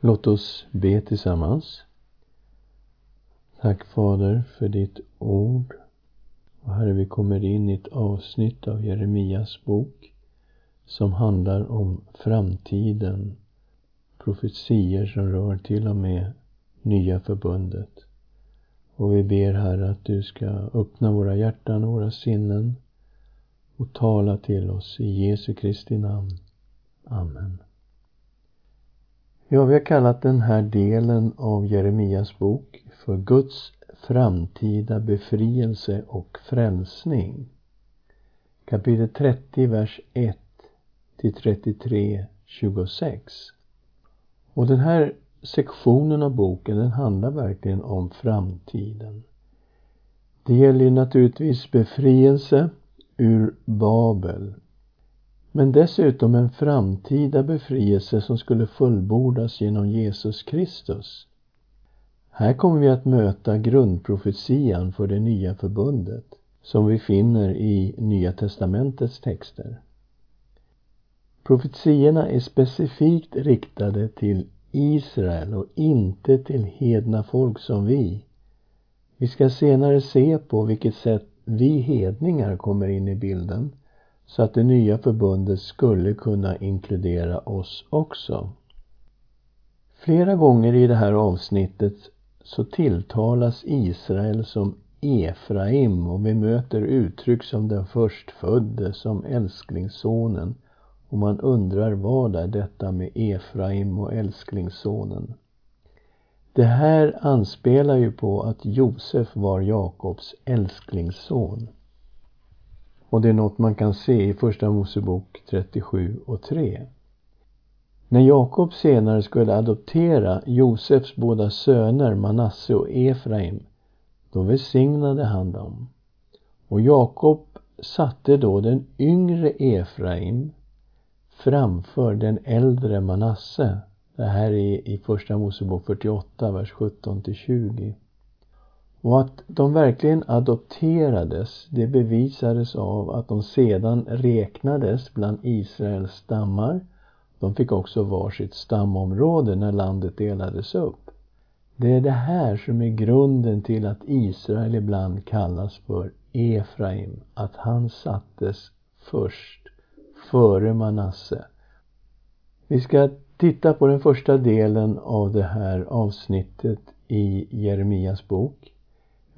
Låt oss be tillsammans. Tack Fader för ditt ord. Och Herre, vi kommer in i ett avsnitt av Jeremias bok som handlar om framtiden. Profetier som rör till och med nya förbundet. Och vi ber Herre att du ska öppna våra hjärtan och våra sinnen och tala till oss i Jesu Kristi namn. Amen. Ja, vi har kallat den här delen av Jeremias bok för Guds framtida befrielse och frälsning. Kapitel 30, vers 1 till 33, 26. Och den här sektionen av boken, den handlar verkligen om framtiden. Det gäller naturligtvis befrielse ur Babel, men dessutom en framtida befrielse som skulle fullbordas genom Jesus Kristus. Här kommer vi att möta grundprofetian för det nya förbundet som vi finner i Nya testamentets texter. Profetiorna är specifikt riktade till Israel och inte till hedna folk som vi. Vi ska senare se på vilket sätt vi hedningar kommer in i bilden så att det nya förbundet skulle kunna inkludera oss också. Flera gånger i det här avsnittet så tilltalas Israel som Efraim och vi möter uttryck som den förstfödde, som älsklingssonen och man undrar vad är detta med Efraim och älsklingssonen? Det här anspelar ju på att Josef var Jakobs älsklingsson. Och det är något man kan se i Första Mosebok 37 och 3. När Jakob senare skulle adoptera Josefs båda söner Manasse och Efraim, då välsignade han dem. Och Jakob satte då den yngre Efraim framför den äldre Manasse. Det här är i Första Mosebok 48, vers 17 till 20. Och att de verkligen adopterades, det bevisades av att de sedan räknades bland Israels stammar. De fick också varsitt stamområde när landet delades upp. Det är det här som är grunden till att Israel ibland kallas för Efraim, att han sattes först, före Manasse. Vi ska titta på den första delen av det här avsnittet i Jeremias bok.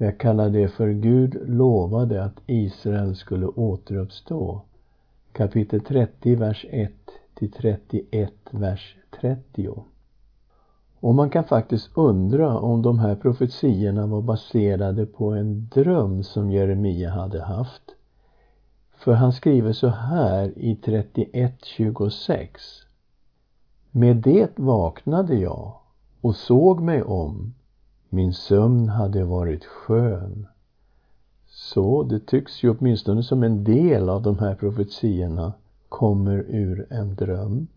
Jag kallar det för Gud lovade att Israel skulle återuppstå. Kapitel 30, vers 1 till 31, vers 30. Och man kan faktiskt undra om de här profetiorna var baserade på en dröm som Jeremia hade haft. För han skriver så här i 31.26. Med det vaknade jag och såg mig om min sömn hade varit skön. Så det tycks ju åtminstone som en del av de här profetiorna kommer ur en dröm.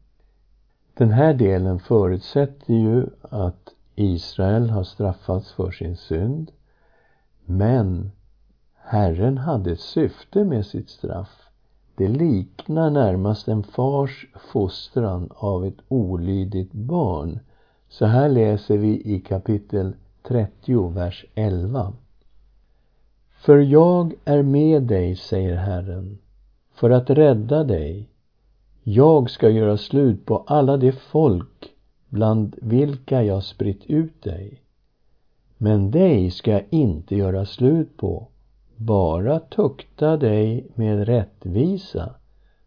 Den här delen förutsätter ju att Israel har straffats för sin synd. Men Herren hade ett syfte med sitt straff. Det liknar närmast en fars fostran av ett olydigt barn. Så här läser vi i kapitel 30, vers 11. För jag är med dig, säger Herren, för att rädda dig. Jag ska göra slut på alla de folk bland vilka jag spritt ut dig. Men dig ska jag inte göra slut på, bara tukta dig med rättvisa,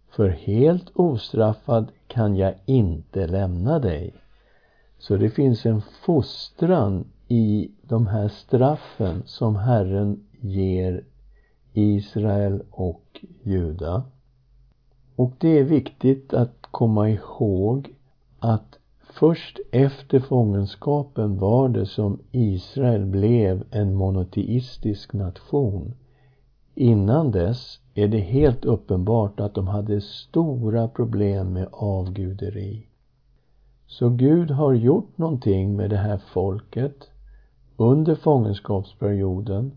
för helt ostraffad kan jag inte lämna dig. Så det finns en fostran i de här straffen som Herren ger Israel och Juda. Och det är viktigt att komma ihåg att först efter fångenskapen var det som Israel blev en monoteistisk nation. Innan dess är det helt uppenbart att de hade stora problem med avguderi. Så Gud har gjort någonting med det här folket under fångenskapsperioden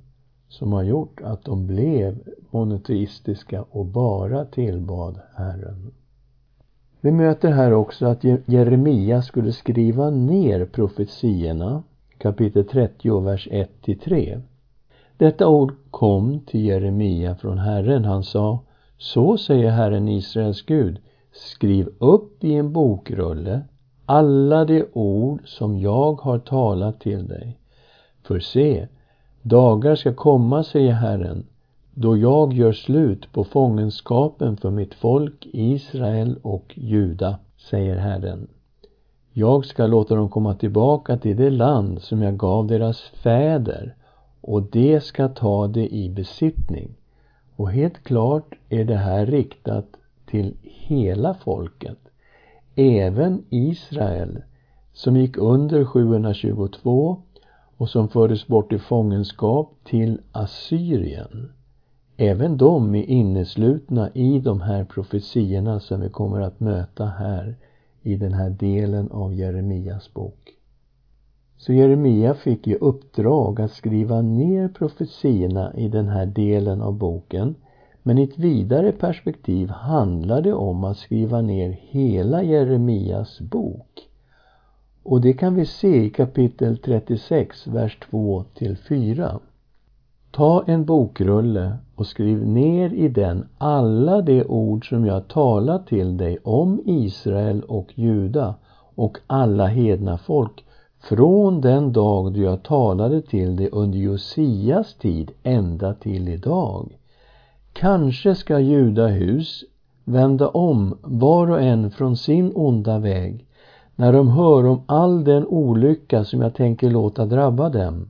som har gjort att de blev monoteistiska och bara tillbad Herren. Vi möter här också att Jeremia skulle skriva ner profetierna, kapitel 30, vers 1-3. Detta ord kom till Jeremia från Herren. Han sa, så säger Herren Israels Gud, skriv upp i en bokrulle alla de ord som jag har talat till dig. För se, dagar ska komma, säger Herren, då jag gör slut på fångenskapen för mitt folk Israel och Juda, säger Herren. Jag ska låta dem komma tillbaka till det land som jag gav deras fäder och de ska ta det i besittning. Och helt klart är det här riktat till hela folket. Även Israel som gick under 722 och som fördes bort i fångenskap till Assyrien. Även de är inneslutna i de här profetiorna som vi kommer att möta här i den här delen av Jeremias bok. Så Jeremia fick i uppdrag att skriva ner profetiorna i den här delen av boken. Men i ett vidare perspektiv handlar det om att skriva ner hela Jeremias bok. Och det kan vi se i kapitel 36, vers 2 till 4. Ta en bokrulle och skriv ner i den alla de ord som jag talat till dig om Israel och Juda och alla hedna folk från den dag då jag talade till dig under Josias tid ända till idag. Kanske ska judahus vända om var och en från sin onda väg när de hör om all den olycka som jag tänker låta drabba dem.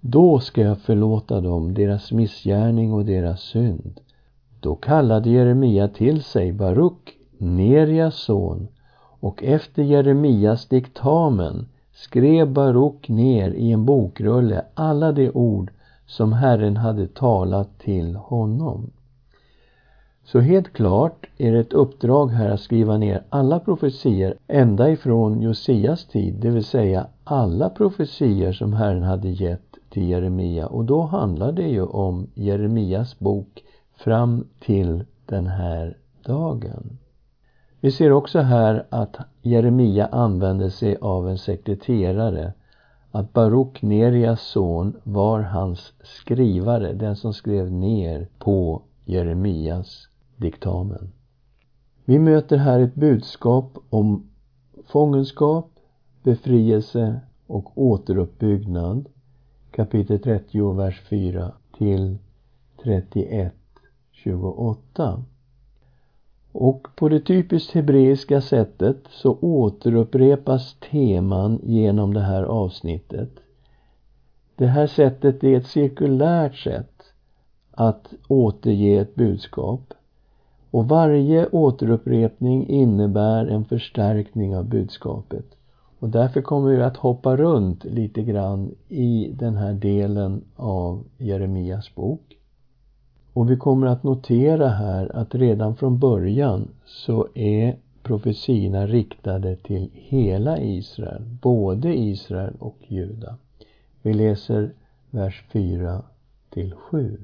Då ska jag förlåta dem deras missgärning och deras synd. Då kallade Jeremia till sig Baruk, Nerias son, och efter Jeremias diktamen skrev Baruk ner i en bokrulle alla de ord som Herren hade talat till honom. Så helt klart är det ett uppdrag här att skriva ner alla profetier ända ifrån Josias tid, det vill säga alla profetier som Herren hade gett till Jeremia och då handlar det ju om Jeremias bok fram till den här dagen. Vi ser också här att Jeremia använde sig av en sekreterare att Baruk Nerias son var hans skrivare, den som skrev ner på Jeremias diktamen. Vi möter här ett budskap om fångenskap, befrielse och återuppbyggnad. Kapitel 30, vers 4 till 31, 28. Och på det typiskt hebreiska sättet så återupprepas teman genom det här avsnittet. Det här sättet är ett cirkulärt sätt att återge ett budskap. Och varje återupprepning innebär en förstärkning av budskapet. Och därför kommer vi att hoppa runt lite grann i den här delen av Jeremias bok. Och vi kommer att notera här att redan från början så är profetiorna riktade till hela Israel, både Israel och Juda. Vi läser vers 4 till 7.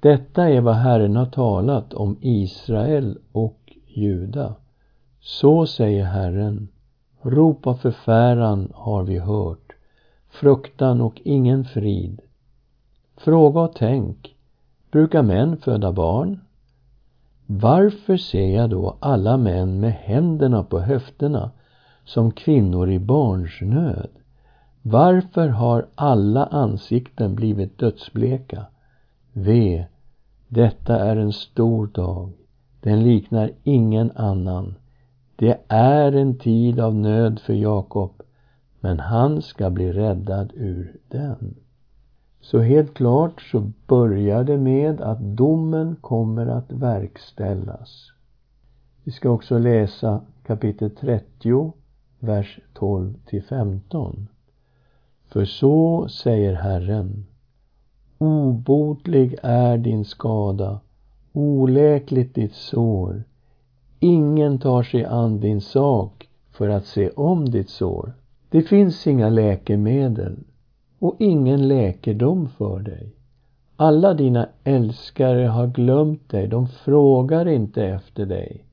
Detta är vad Herren har talat om Israel och Juda. Så säger Herren, Rop av förfäran har vi hört, fruktan och ingen frid. Fråga och tänk, Brukar män föda barn? Varför ser jag då alla män med händerna på höfterna som kvinnor i barnsnöd? Varför har alla ansikten blivit dödsbleka? Ve, detta är en stor dag. Den liknar ingen annan. Det är en tid av nöd för Jakob, men han ska bli räddad ur den. Så helt klart så börjar det med att domen kommer att verkställas. Vi ska också läsa kapitel 30, vers 12 till 15. För så säger Herren Obotlig är din skada, oläkligt ditt sår. Ingen tar sig an din sak för att se om ditt sår. Det finns inga läkemedel och ingen läkedom för dig. Alla dina älskare har glömt dig, de frågar inte efter dig.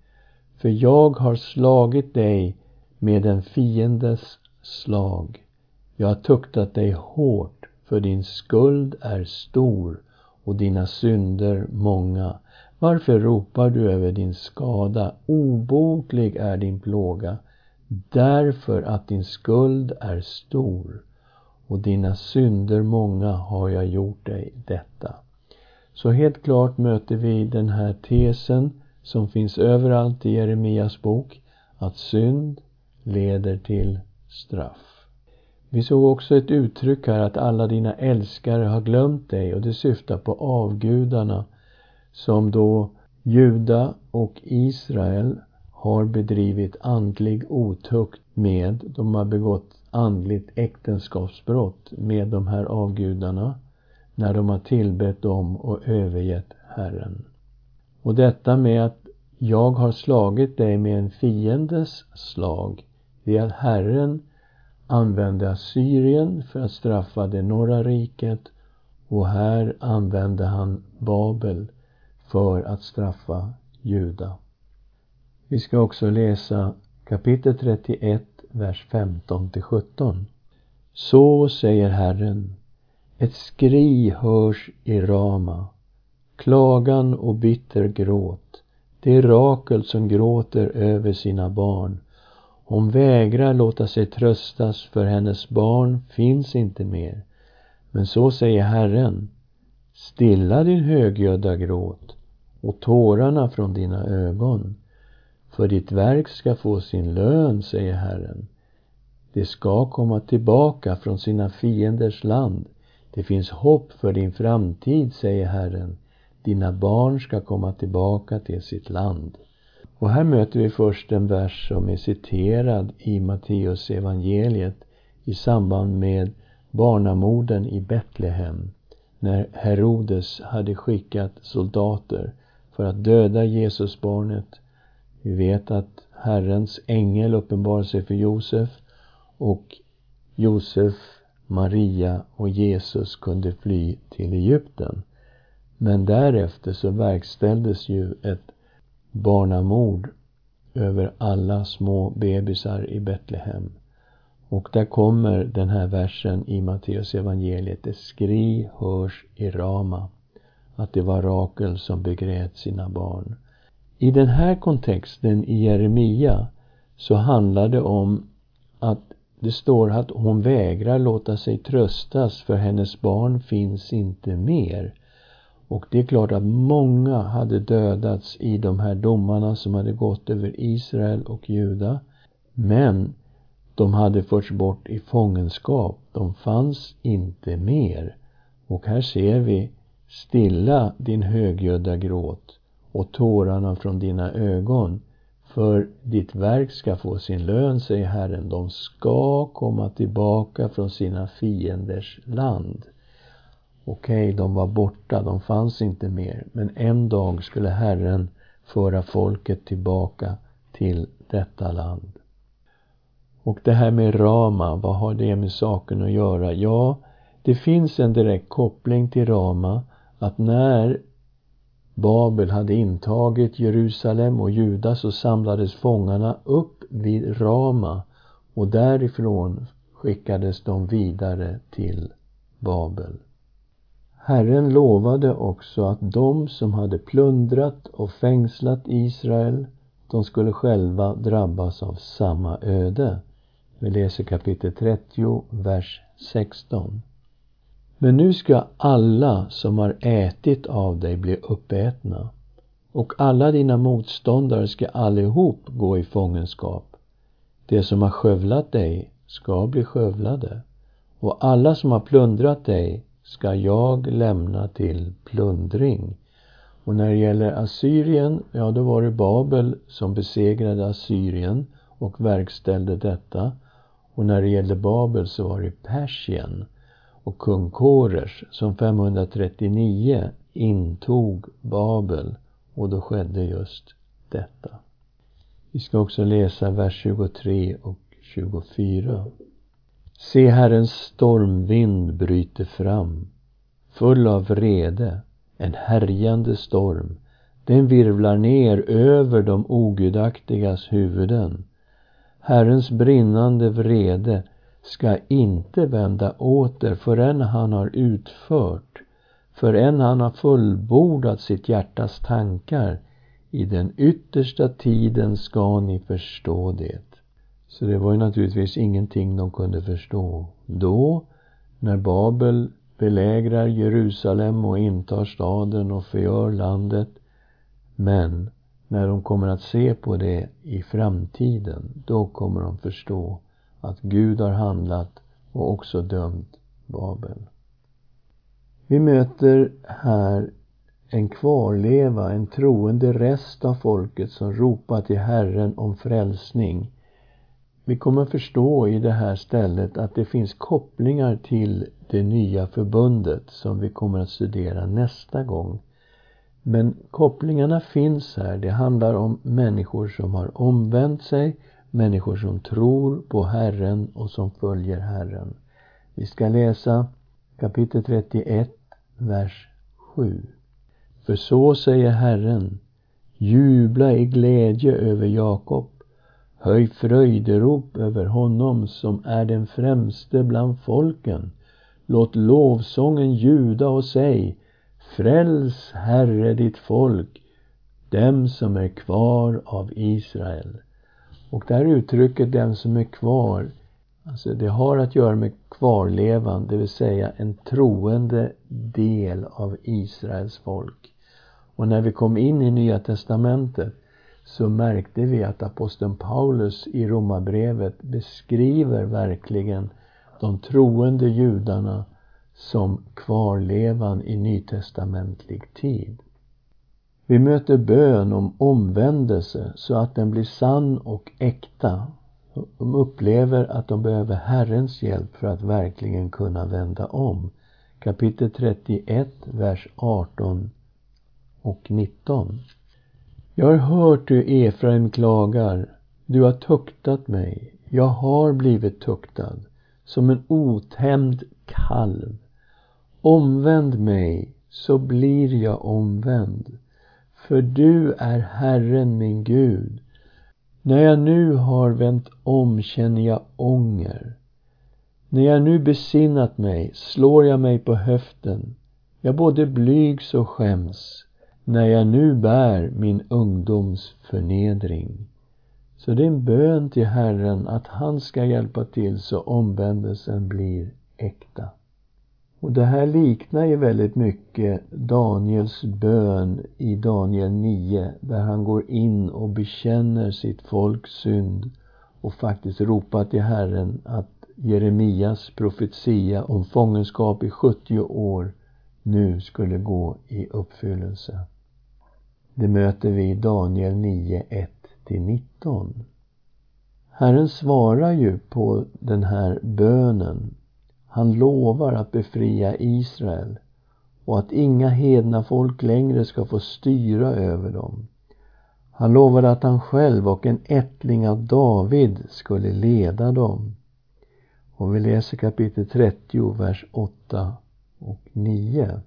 för jag har slagit dig med en fiendes slag. Jag har tuktat dig hårt, för din skuld är stor och dina synder många. Varför ropar du över din skada? Obotlig är din plåga, därför att din skuld är stor och dina synder många har jag gjort dig detta. Så helt klart möter vi den här tesen som finns överallt i Jeremias bok, att synd leder till straff. Vi såg också ett uttryck här att alla dina älskare har glömt dig och det syftar på avgudarna som då Juda och Israel har bedrivit andlig otukt med. De har begått andligt äktenskapsbrott med de här avgudarna när de har tillbett dem och övergett Herren. Och detta med att jag har slagit dig med en fiendes slag, det är att Herren använde Assyrien för att straffa det norra riket och här använde han Babel för att straffa Juda. Vi ska också läsa kapitel 31, vers 15 till 17. Så säger Herren, ett skri hörs i Rama, klagan och bitter gråt. Det är Rakel som gråter över sina barn. Hon vägrar låta sig tröstas för hennes barn finns inte mer. Men så säger Herren, stilla din högljudda gråt och tårarna från dina ögon. För ditt verk ska få sin lön, säger Herren. Det ska komma tillbaka från sina fienders land. Det finns hopp för din framtid, säger Herren. Dina barn ska komma tillbaka till sitt land. Och här möter vi först en vers som är citerad i Matteus evangeliet i samband med barnamorden i Betlehem när Herodes hade skickat soldater för att döda Jesusbarnet. Vi vet att Herrens ängel uppenbarade sig för Josef och Josef, Maria och Jesus kunde fly till Egypten. Men därefter så verkställdes ju ett barnamord över alla små bebisar i Betlehem. Och där kommer den här versen i Matteus evangeliet. Det skri hörs i Rama. Att det var Rakel som begrät sina barn. I den här kontexten i Jeremia så handlar det om att det står att hon vägrar låta sig tröstas för hennes barn finns inte mer. Och det är klart att många hade dödats i de här domarna som hade gått över Israel och Juda. Men de hade förts bort i fångenskap. De fanns inte mer. Och här ser vi Stilla din högljudda gråt och tårarna från dina ögon. För ditt verk ska få sin lön, säger Herren. De ska komma tillbaka från sina fienders land. Okej, okay, de var borta, de fanns inte mer. Men en dag skulle Herren föra folket tillbaka till detta land. Och det här med Rama, vad har det med saken att göra? Ja, det finns en direkt koppling till Rama att när Babel hade intagit Jerusalem och Juda så samlades fångarna upp vid Rama och därifrån skickades de vidare till Babel. Herren lovade också att de som hade plundrat och fängslat Israel, de skulle själva drabbas av samma öde. Vi läser kapitel 30, vers 16. Men nu ska alla som har ätit av dig bli uppätna och alla dina motståndare ska allihop gå i fångenskap. De som har skövlat dig ska bli skövlade och alla som har plundrat dig ska jag lämna till plundring. Och när det gäller Assyrien, ja då var det Babel som besegrade Assyrien och verkställde detta. Och när det gällde Babel så var det Persien och kung Koresh som 539 intog Babel och då skedde just detta. Vi ska också läsa vers 23 och 24. Se, Herrens stormvind bryter fram, full av vrede, en härjande storm. Den virvlar ner över de ogudaktigas huvuden. Herrens brinnande vrede ska inte vända åter förrän han har utfört, förrän han har fullbordat sitt hjärtas tankar. I den yttersta tiden ska ni förstå det. Så det var ju naturligtvis ingenting de kunde förstå. Då, när Babel belägrar Jerusalem och intar staden och förgör landet. Men när de kommer att se på det i framtiden, då kommer de förstå att Gud har handlat och också dömt Babel. Vi möter här en kvarleva, en troende rest av folket som ropar till Herren om frälsning. Vi kommer förstå i det här stället att det finns kopplingar till det nya förbundet som vi kommer att studera nästa gång. Men kopplingarna finns här. Det handlar om människor som har omvänt sig, människor som tror på Herren och som följer Herren. Vi ska läsa kapitel 31, vers 7. För så säger Herren, jubla i glädje över Jakob, höj fröjderop över honom som är den främste bland folken. Låt lovsången ljuda och säg, Fräls, Herre, ditt folk, dem som är kvar av Israel. Och det här uttrycket, den som är kvar, alltså det har att göra med kvarlevan, det vill säga en troende del av Israels folk. Och när vi kom in i Nya Testamentet så märkte vi att aposteln Paulus i Romarbrevet beskriver verkligen de troende judarna som kvarlevan i nytestamentlig tid. Vi möter bön om omvändelse så att den blir sann och äkta. De upplever att de behöver Herrens hjälp för att verkligen kunna vända om. Kapitel 31, vers 18 och 19. Jag har hört hur Efraim klagar. Du har tuktat mig. Jag har blivit tuktad som en otämjd kalv. Omvänd mig, så blir jag omvänd. För du är Herren min Gud. När jag nu har vänt om känner jag ånger. När jag nu besinnat mig slår jag mig på höften. Jag både blygs och skäms när jag nu bär min ungdoms förnedring. Så det är en bön till Herren att han ska hjälpa till så omvändelsen blir äkta. Och det här liknar ju väldigt mycket Daniels bön i Daniel 9 där han går in och bekänner sitt folks synd och faktiskt ropar till Herren att Jeremias profetia om fångenskap i 70 år nu skulle gå i uppfyllelse. Det möter vi i Daniel 9, 1-19. Herren svarar ju på den här bönen. Han lovar att befria Israel och att inga hedna folk längre ska få styra över dem. Han lovade att han själv och en ättling av David skulle leda dem. Och vi läser kapitel 30, vers 8 och 9.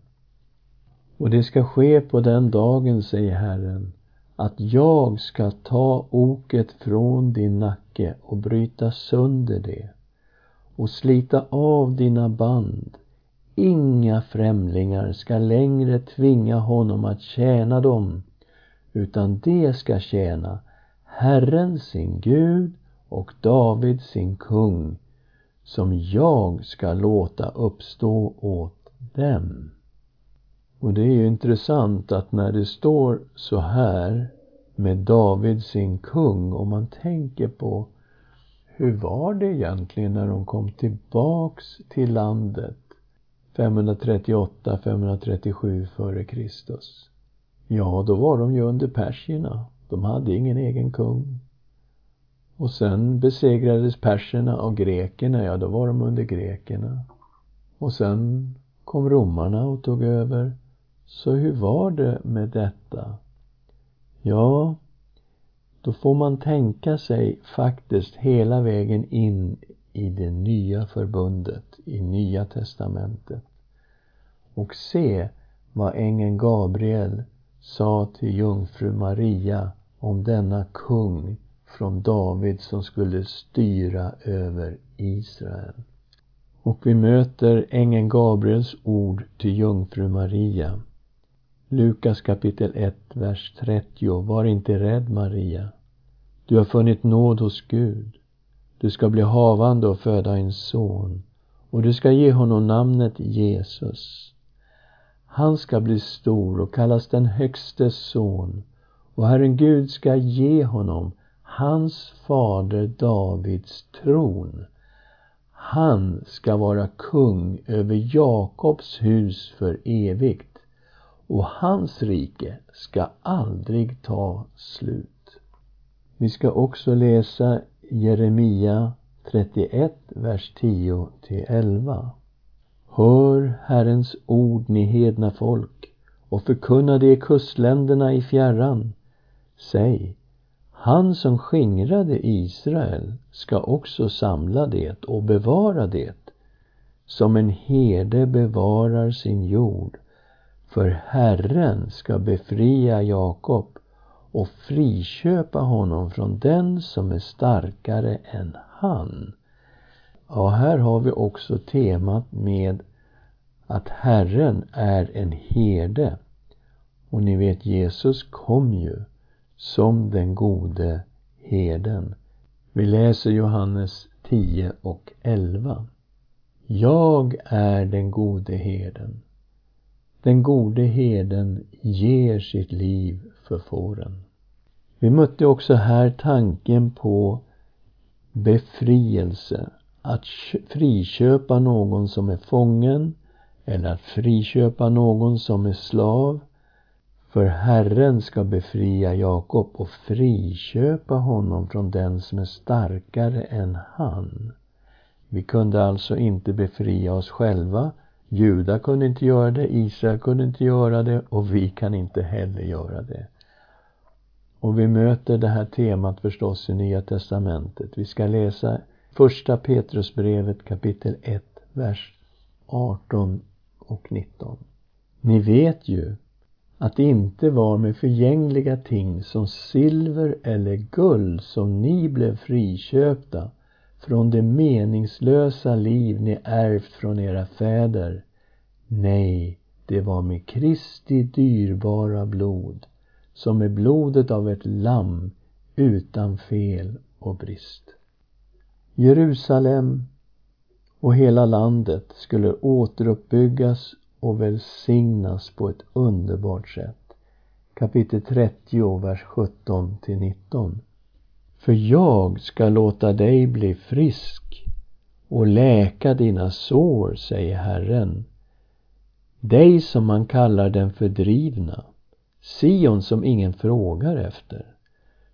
Och det ska ske på den dagen, säger Herren, att jag ska ta oket från din nacke och bryta sönder det och slita av dina band. Inga främlingar ska längre tvinga honom att tjäna dem, utan det ska tjäna Herren sin Gud och David sin kung, som jag ska låta uppstå åt dem. Och det är ju intressant att när det står så här med David sin kung, om man tänker på hur var det egentligen när de kom tillbaks till landet 538, 537 före Kristus? Ja, då var de ju under persierna. De hade ingen egen kung. Och sen besegrades perserna av grekerna, ja då var de under grekerna. Och sen kom romarna och tog över. Så hur var det med detta? Ja, då får man tänka sig faktiskt hela vägen in i det nya förbundet, i Nya testamentet och se vad ängeln Gabriel sa till jungfru Maria om denna kung från David som skulle styra över Israel. Och vi möter ängeln Gabriels ord till jungfru Maria. Lukas kapitel 1, vers 30. Var inte rädd, Maria. Du har funnit nåd hos Gud. Du ska bli havande och föda en son och du ska ge honom namnet Jesus. Han ska bli stor och kallas den högstes son och Herren Gud ska ge honom hans fader Davids tron. Han ska vara kung över Jakobs hus för evigt och hans rike ska aldrig ta slut. Vi ska också läsa Jeremia 31, vers 10 till 11. Hör Herrens ord, ni hedna folk, och förkunna det i kustländerna i fjärran. Säg, han som skingrade Israel ska också samla det och bevara det, som en herde bevarar sin jord. För Herren ska befria Jakob och friköpa honom från den som är starkare än han. Ja, här har vi också temat med att Herren är en herde. Och ni vet, Jesus kom ju som den gode herden. Vi läser Johannes 10 och 11. Jag är den gode herden. Den gode herden ger sitt liv för fåren. Vi mötte också här tanken på befrielse. Att friköpa någon som är fången eller att friköpa någon som är slav. För Herren ska befria Jakob och friköpa honom från den som är starkare än han. Vi kunde alltså inte befria oss själva. Juda kunde inte göra det, Israel kunde inte göra det och vi kan inte heller göra det. Och vi möter det här temat förstås i Nya Testamentet. Vi ska läsa Första Petrusbrevet kapitel 1, vers 18 och 19. Ni vet ju att det inte var med förgängliga ting som silver eller guld som ni blev friköpta från det meningslösa liv ni ärvt från era fäder. Nej, det var med Kristi dyrbara blod som är blodet av ett lamm utan fel och brist. Jerusalem och hela landet skulle återuppbyggas och välsignas på ett underbart sätt. Kapitel 30, vers 17 till 19. För jag ska låta dig bli frisk och läka dina sår, säger Herren. Dig som man kallar den fördrivna Sion som ingen frågar efter.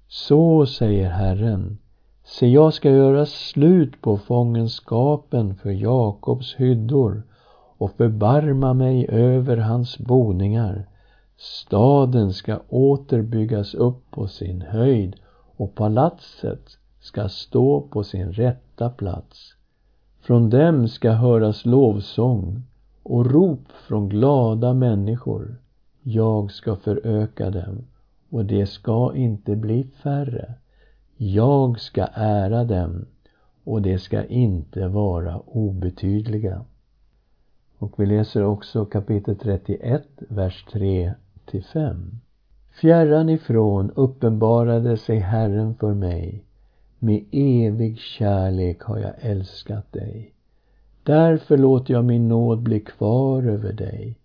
Så säger Herren, se jag ska göra slut på fångenskapen för Jakobs hyddor och förbarma mig över hans boningar. Staden ska åter byggas upp på sin höjd och palatset ska stå på sin rätta plats. Från dem ska höras lovsång och rop från glada människor. Jag ska föröka dem och de ska inte bli färre. Jag ska ära dem och de ska inte vara obetydliga. Och vi läser också kapitel 31, vers 3 till 5. Fjärran ifrån uppenbarade sig Herren för mig. Med evig kärlek har jag älskat dig. Därför låter jag min nåd bli kvar över dig.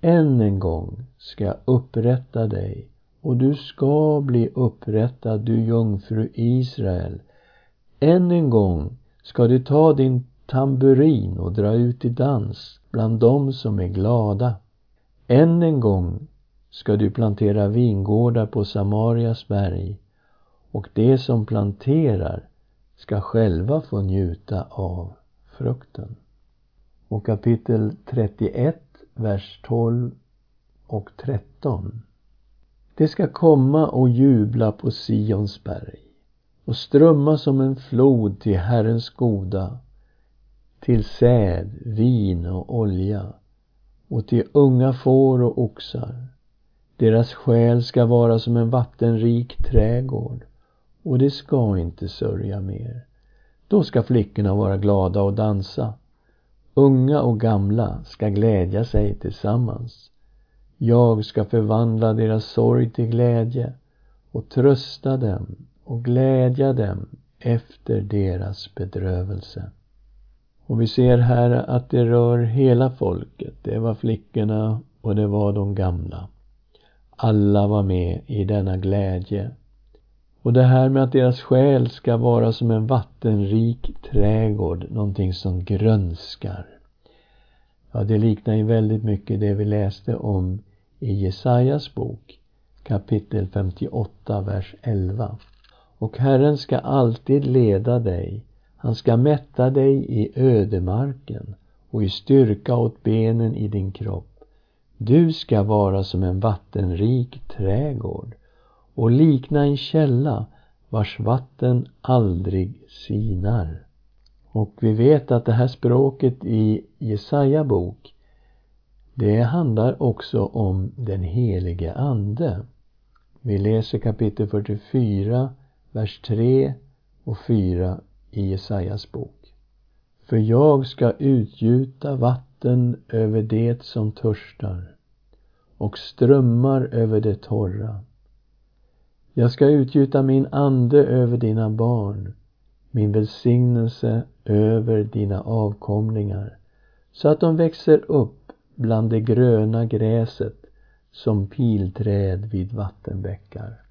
Än en gång ska jag upprätta dig och du ska bli upprättad, du jungfru Israel. Än en gång ska du ta din tamburin och dra ut i dans bland dem som är glada. Än en gång ska du plantera vingårdar på Samarias berg och de som planterar ska själva få njuta av frukten. Och kapitel 31 vers 12 och 13. Det ska komma och jubla på Sions berg och strömma som en flod till Herrens goda, till säd, vin och olja och till unga får och oxar. Deras själ ska vara som en vattenrik trädgård och det ska inte sörja mer. Då ska flickorna vara glada och dansa. Unga och gamla ska glädja sig tillsammans. Jag ska förvandla deras sorg till glädje och trösta dem och glädja dem efter deras bedrövelse. Och vi ser här att det rör hela folket. Det var flickorna och det var de gamla. Alla var med i denna glädje. Och det här med att deras själ ska vara som en vattenrik trädgård, någonting som grönskar. Ja, det liknar ju väldigt mycket det vi läste om i Jesajas bok, kapitel 58, vers 11. Och Herren ska alltid leda dig, han ska mätta dig i ödemarken och i styrka åt benen i din kropp. Du ska vara som en vattenrik trädgård och likna en källa vars vatten aldrig sinar. Och vi vet att det här språket i Jesaja bok det handlar också om den helige Ande. Vi läser kapitel 44, vers 3 och 4 i Jesajas bok. För jag ska utgjuta vatten över det som törstar och strömmar över det torra. Jag ska utgjuta min ande över dina barn, min välsignelse över dina avkomlingar, så att de växer upp bland det gröna gräset som pilträd vid vattenbäckar.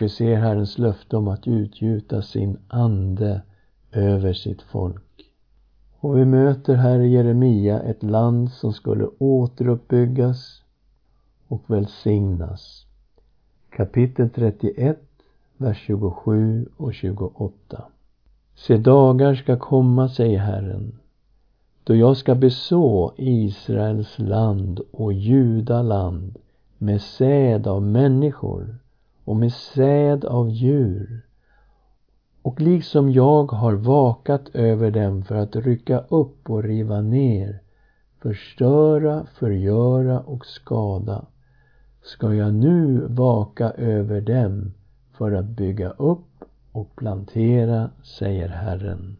Vi ser Herrens löfte om att utgjuta sin ande över sitt folk. Och vi möter här i Jeremia ett land som skulle återuppbyggas och välsignas. Kapitel 31, vers 27 och 28. Se dagar ska komma, säger Herren, då jag ska beså Israels land och Judaland med säd av människor och med säd av djur. Och liksom jag har vakat över dem för att rycka upp och riva ner, förstöra, förgöra och skada, ska jag nu vaka över dem för att bygga upp och plantera, säger Herren.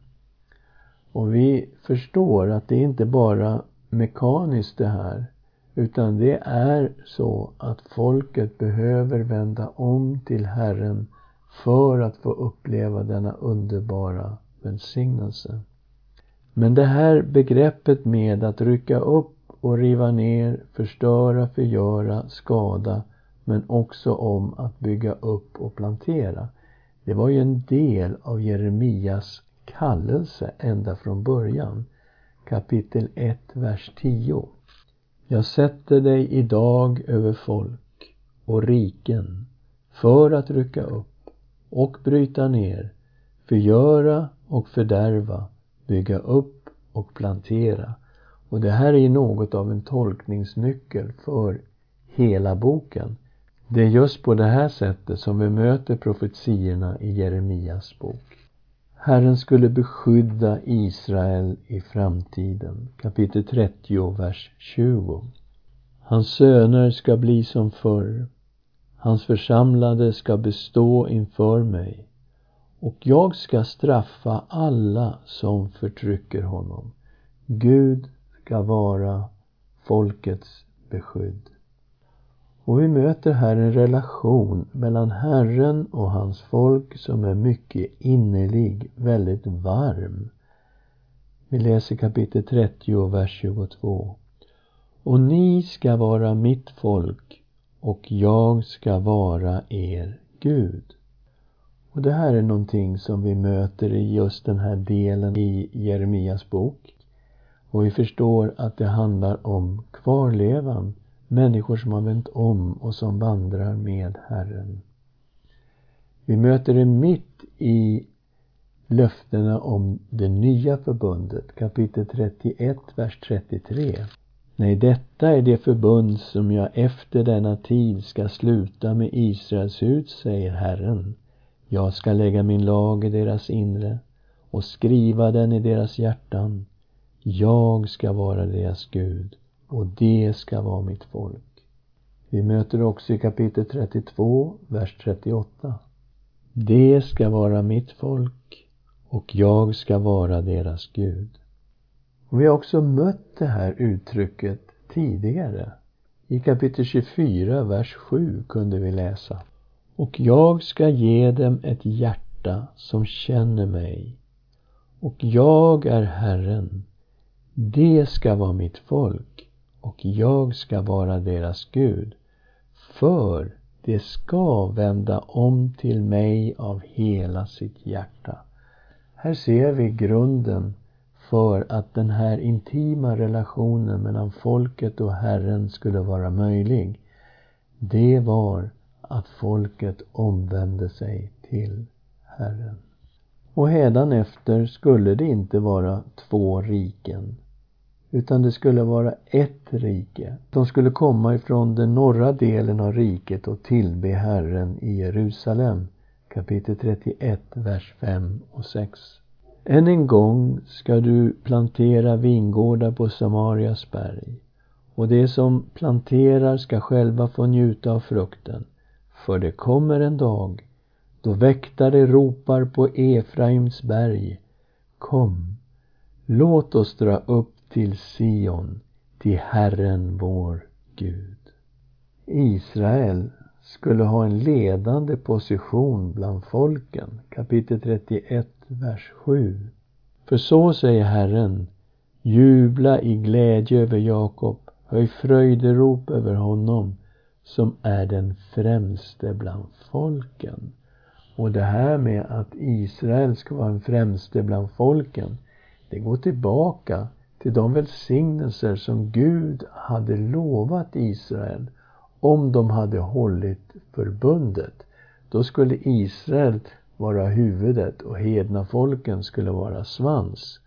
Och vi förstår att det inte bara mekaniskt det här, utan det är så att folket behöver vända om till Herren för att få uppleva denna underbara välsignelse. Men det här begreppet med att rycka upp och riva ner, förstöra, förgöra, skada men också om att bygga upp och plantera. Det var ju en del av Jeremias kallelse ända från början. Kapitel 1, vers 10. Jag sätter dig idag över folk och riken för att rycka upp och bryta ner, förgöra och fördärva, bygga upp och plantera. Och det här är något av en tolkningsnyckel för hela boken. Det är just på det här sättet som vi möter profetiorna i Jeremias bok. Herren skulle beskydda Israel i framtiden. Kapitel 30, vers 20. Hans söner ska bli som förr. Hans församlade ska bestå inför mig. Och jag ska straffa alla som förtrycker honom. Gud ska vara folkets beskydd. Och vi möter här en relation mellan Herren och hans folk som är mycket innerlig, väldigt varm. Vi läser kapitel 30, vers 22. Och ni ska vara mitt folk och jag ska vara er Gud. Och det här är någonting som vi möter i just den här delen i Jeremias bok. Och vi förstår att det handlar om kvarlevan Människor som har vänt om och som vandrar med Herren. Vi möter det mitt i löftena om det nya förbundet, kapitel 31, vers 33. Nej, detta är det förbund som jag efter denna tid ska sluta med Israels hus, säger Herren. Jag ska lägga min lag i deras inre och skriva den i deras hjärtan. Jag ska vara deras Gud och det ska vara mitt folk. Vi möter också i kapitel 32, vers 38. Det ska vara mitt folk och jag ska vara deras Gud. Och vi har också mött det här uttrycket tidigare. I kapitel 24, vers 7 kunde vi läsa. Och jag ska ge dem ett hjärta som känner mig. Och jag är Herren. Det ska vara mitt folk och jag ska vara deras Gud. För det ska vända om till mig av hela sitt hjärta. Här ser vi grunden för att den här intima relationen mellan folket och Herren skulle vara möjlig. Det var att folket omvände sig till Herren. Och efter skulle det inte vara två riken utan det skulle vara ett rike. De skulle komma ifrån den norra delen av riket och tillbe Herren i Jerusalem. Kapitel 31, vers 5 och 6. Än en gång ska du plantera vingårdar på Samarias berg och de som planterar ska själva få njuta av frukten. För det kommer en dag då väktare ropar på Efraims berg Kom, låt oss dra upp till Sion, till Herren vår Gud. Israel skulle ha en ledande position bland folken. Kapitel 31, vers 7. För så säger Herren, jubla i glädje över Jakob, höj fröjderop över honom som är den främste bland folken. Och det här med att Israel ska vara den främste bland folken, det går tillbaka till de välsignelser som Gud hade lovat Israel om de hade hållit förbundet. Då skulle Israel vara huvudet och hedna folken skulle vara svans.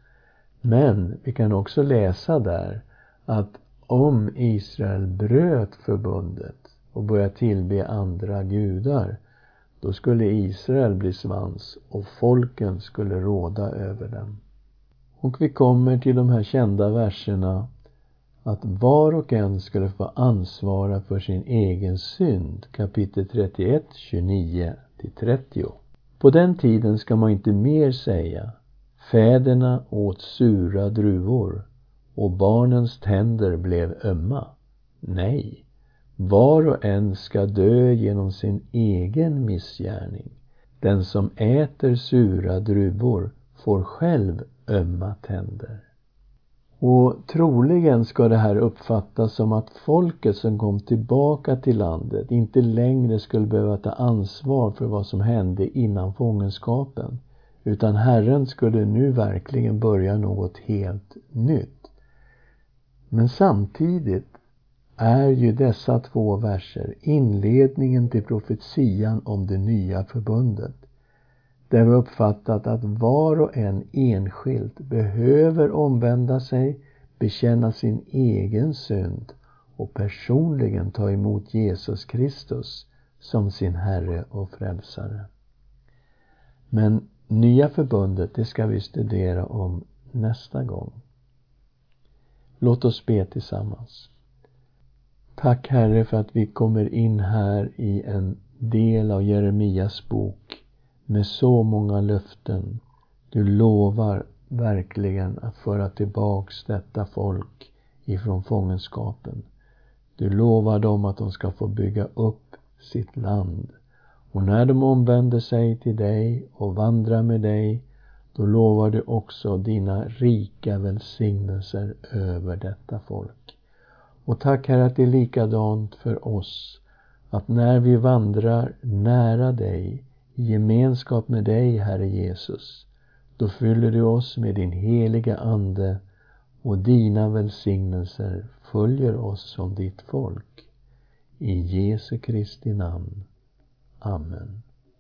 Men vi kan också läsa där att om Israel bröt förbundet och började tillbe andra gudar då skulle Israel bli svans och folken skulle råda över dem. Och vi kommer till de här kända verserna att var och en skulle få ansvara för sin egen synd. Kapitel 31, 29 30. På den tiden ska man inte mer säga Fäderna åt sura druvor och barnens tänder blev ömma. Nej, var och en ska dö genom sin egen missgärning. Den som äter sura druvor får själv ömma tänder. Och troligen ska det här uppfattas som att folket som kom tillbaka till landet inte längre skulle behöva ta ansvar för vad som hände innan fångenskapen. Utan Herren skulle nu verkligen börja något helt nytt. Men samtidigt är ju dessa två verser inledningen till profetian om det nya förbundet. Där vi uppfattat att var och en enskilt behöver omvända sig, bekänna sin egen synd och personligen ta emot Jesus Kristus som sin Herre och Frälsare. Men Nya förbundet, det ska vi studera om nästa gång. Låt oss be tillsammans. Tack Herre för att vi kommer in här i en del av Jeremias bok med så många löften. Du lovar verkligen att föra tillbaks detta folk ifrån fångenskapen. Du lovar dem att de ska få bygga upp sitt land. Och när de omvänder sig till dig och vandrar med dig, då lovar du också dina rika välsignelser över detta folk. Och tack Herre att det är likadant för oss, att när vi vandrar nära dig, i gemenskap med dig, Herre Jesus, då fyller du oss med din heliga Ande och dina välsignelser följer oss som ditt folk. I Jesu Kristi namn. Amen.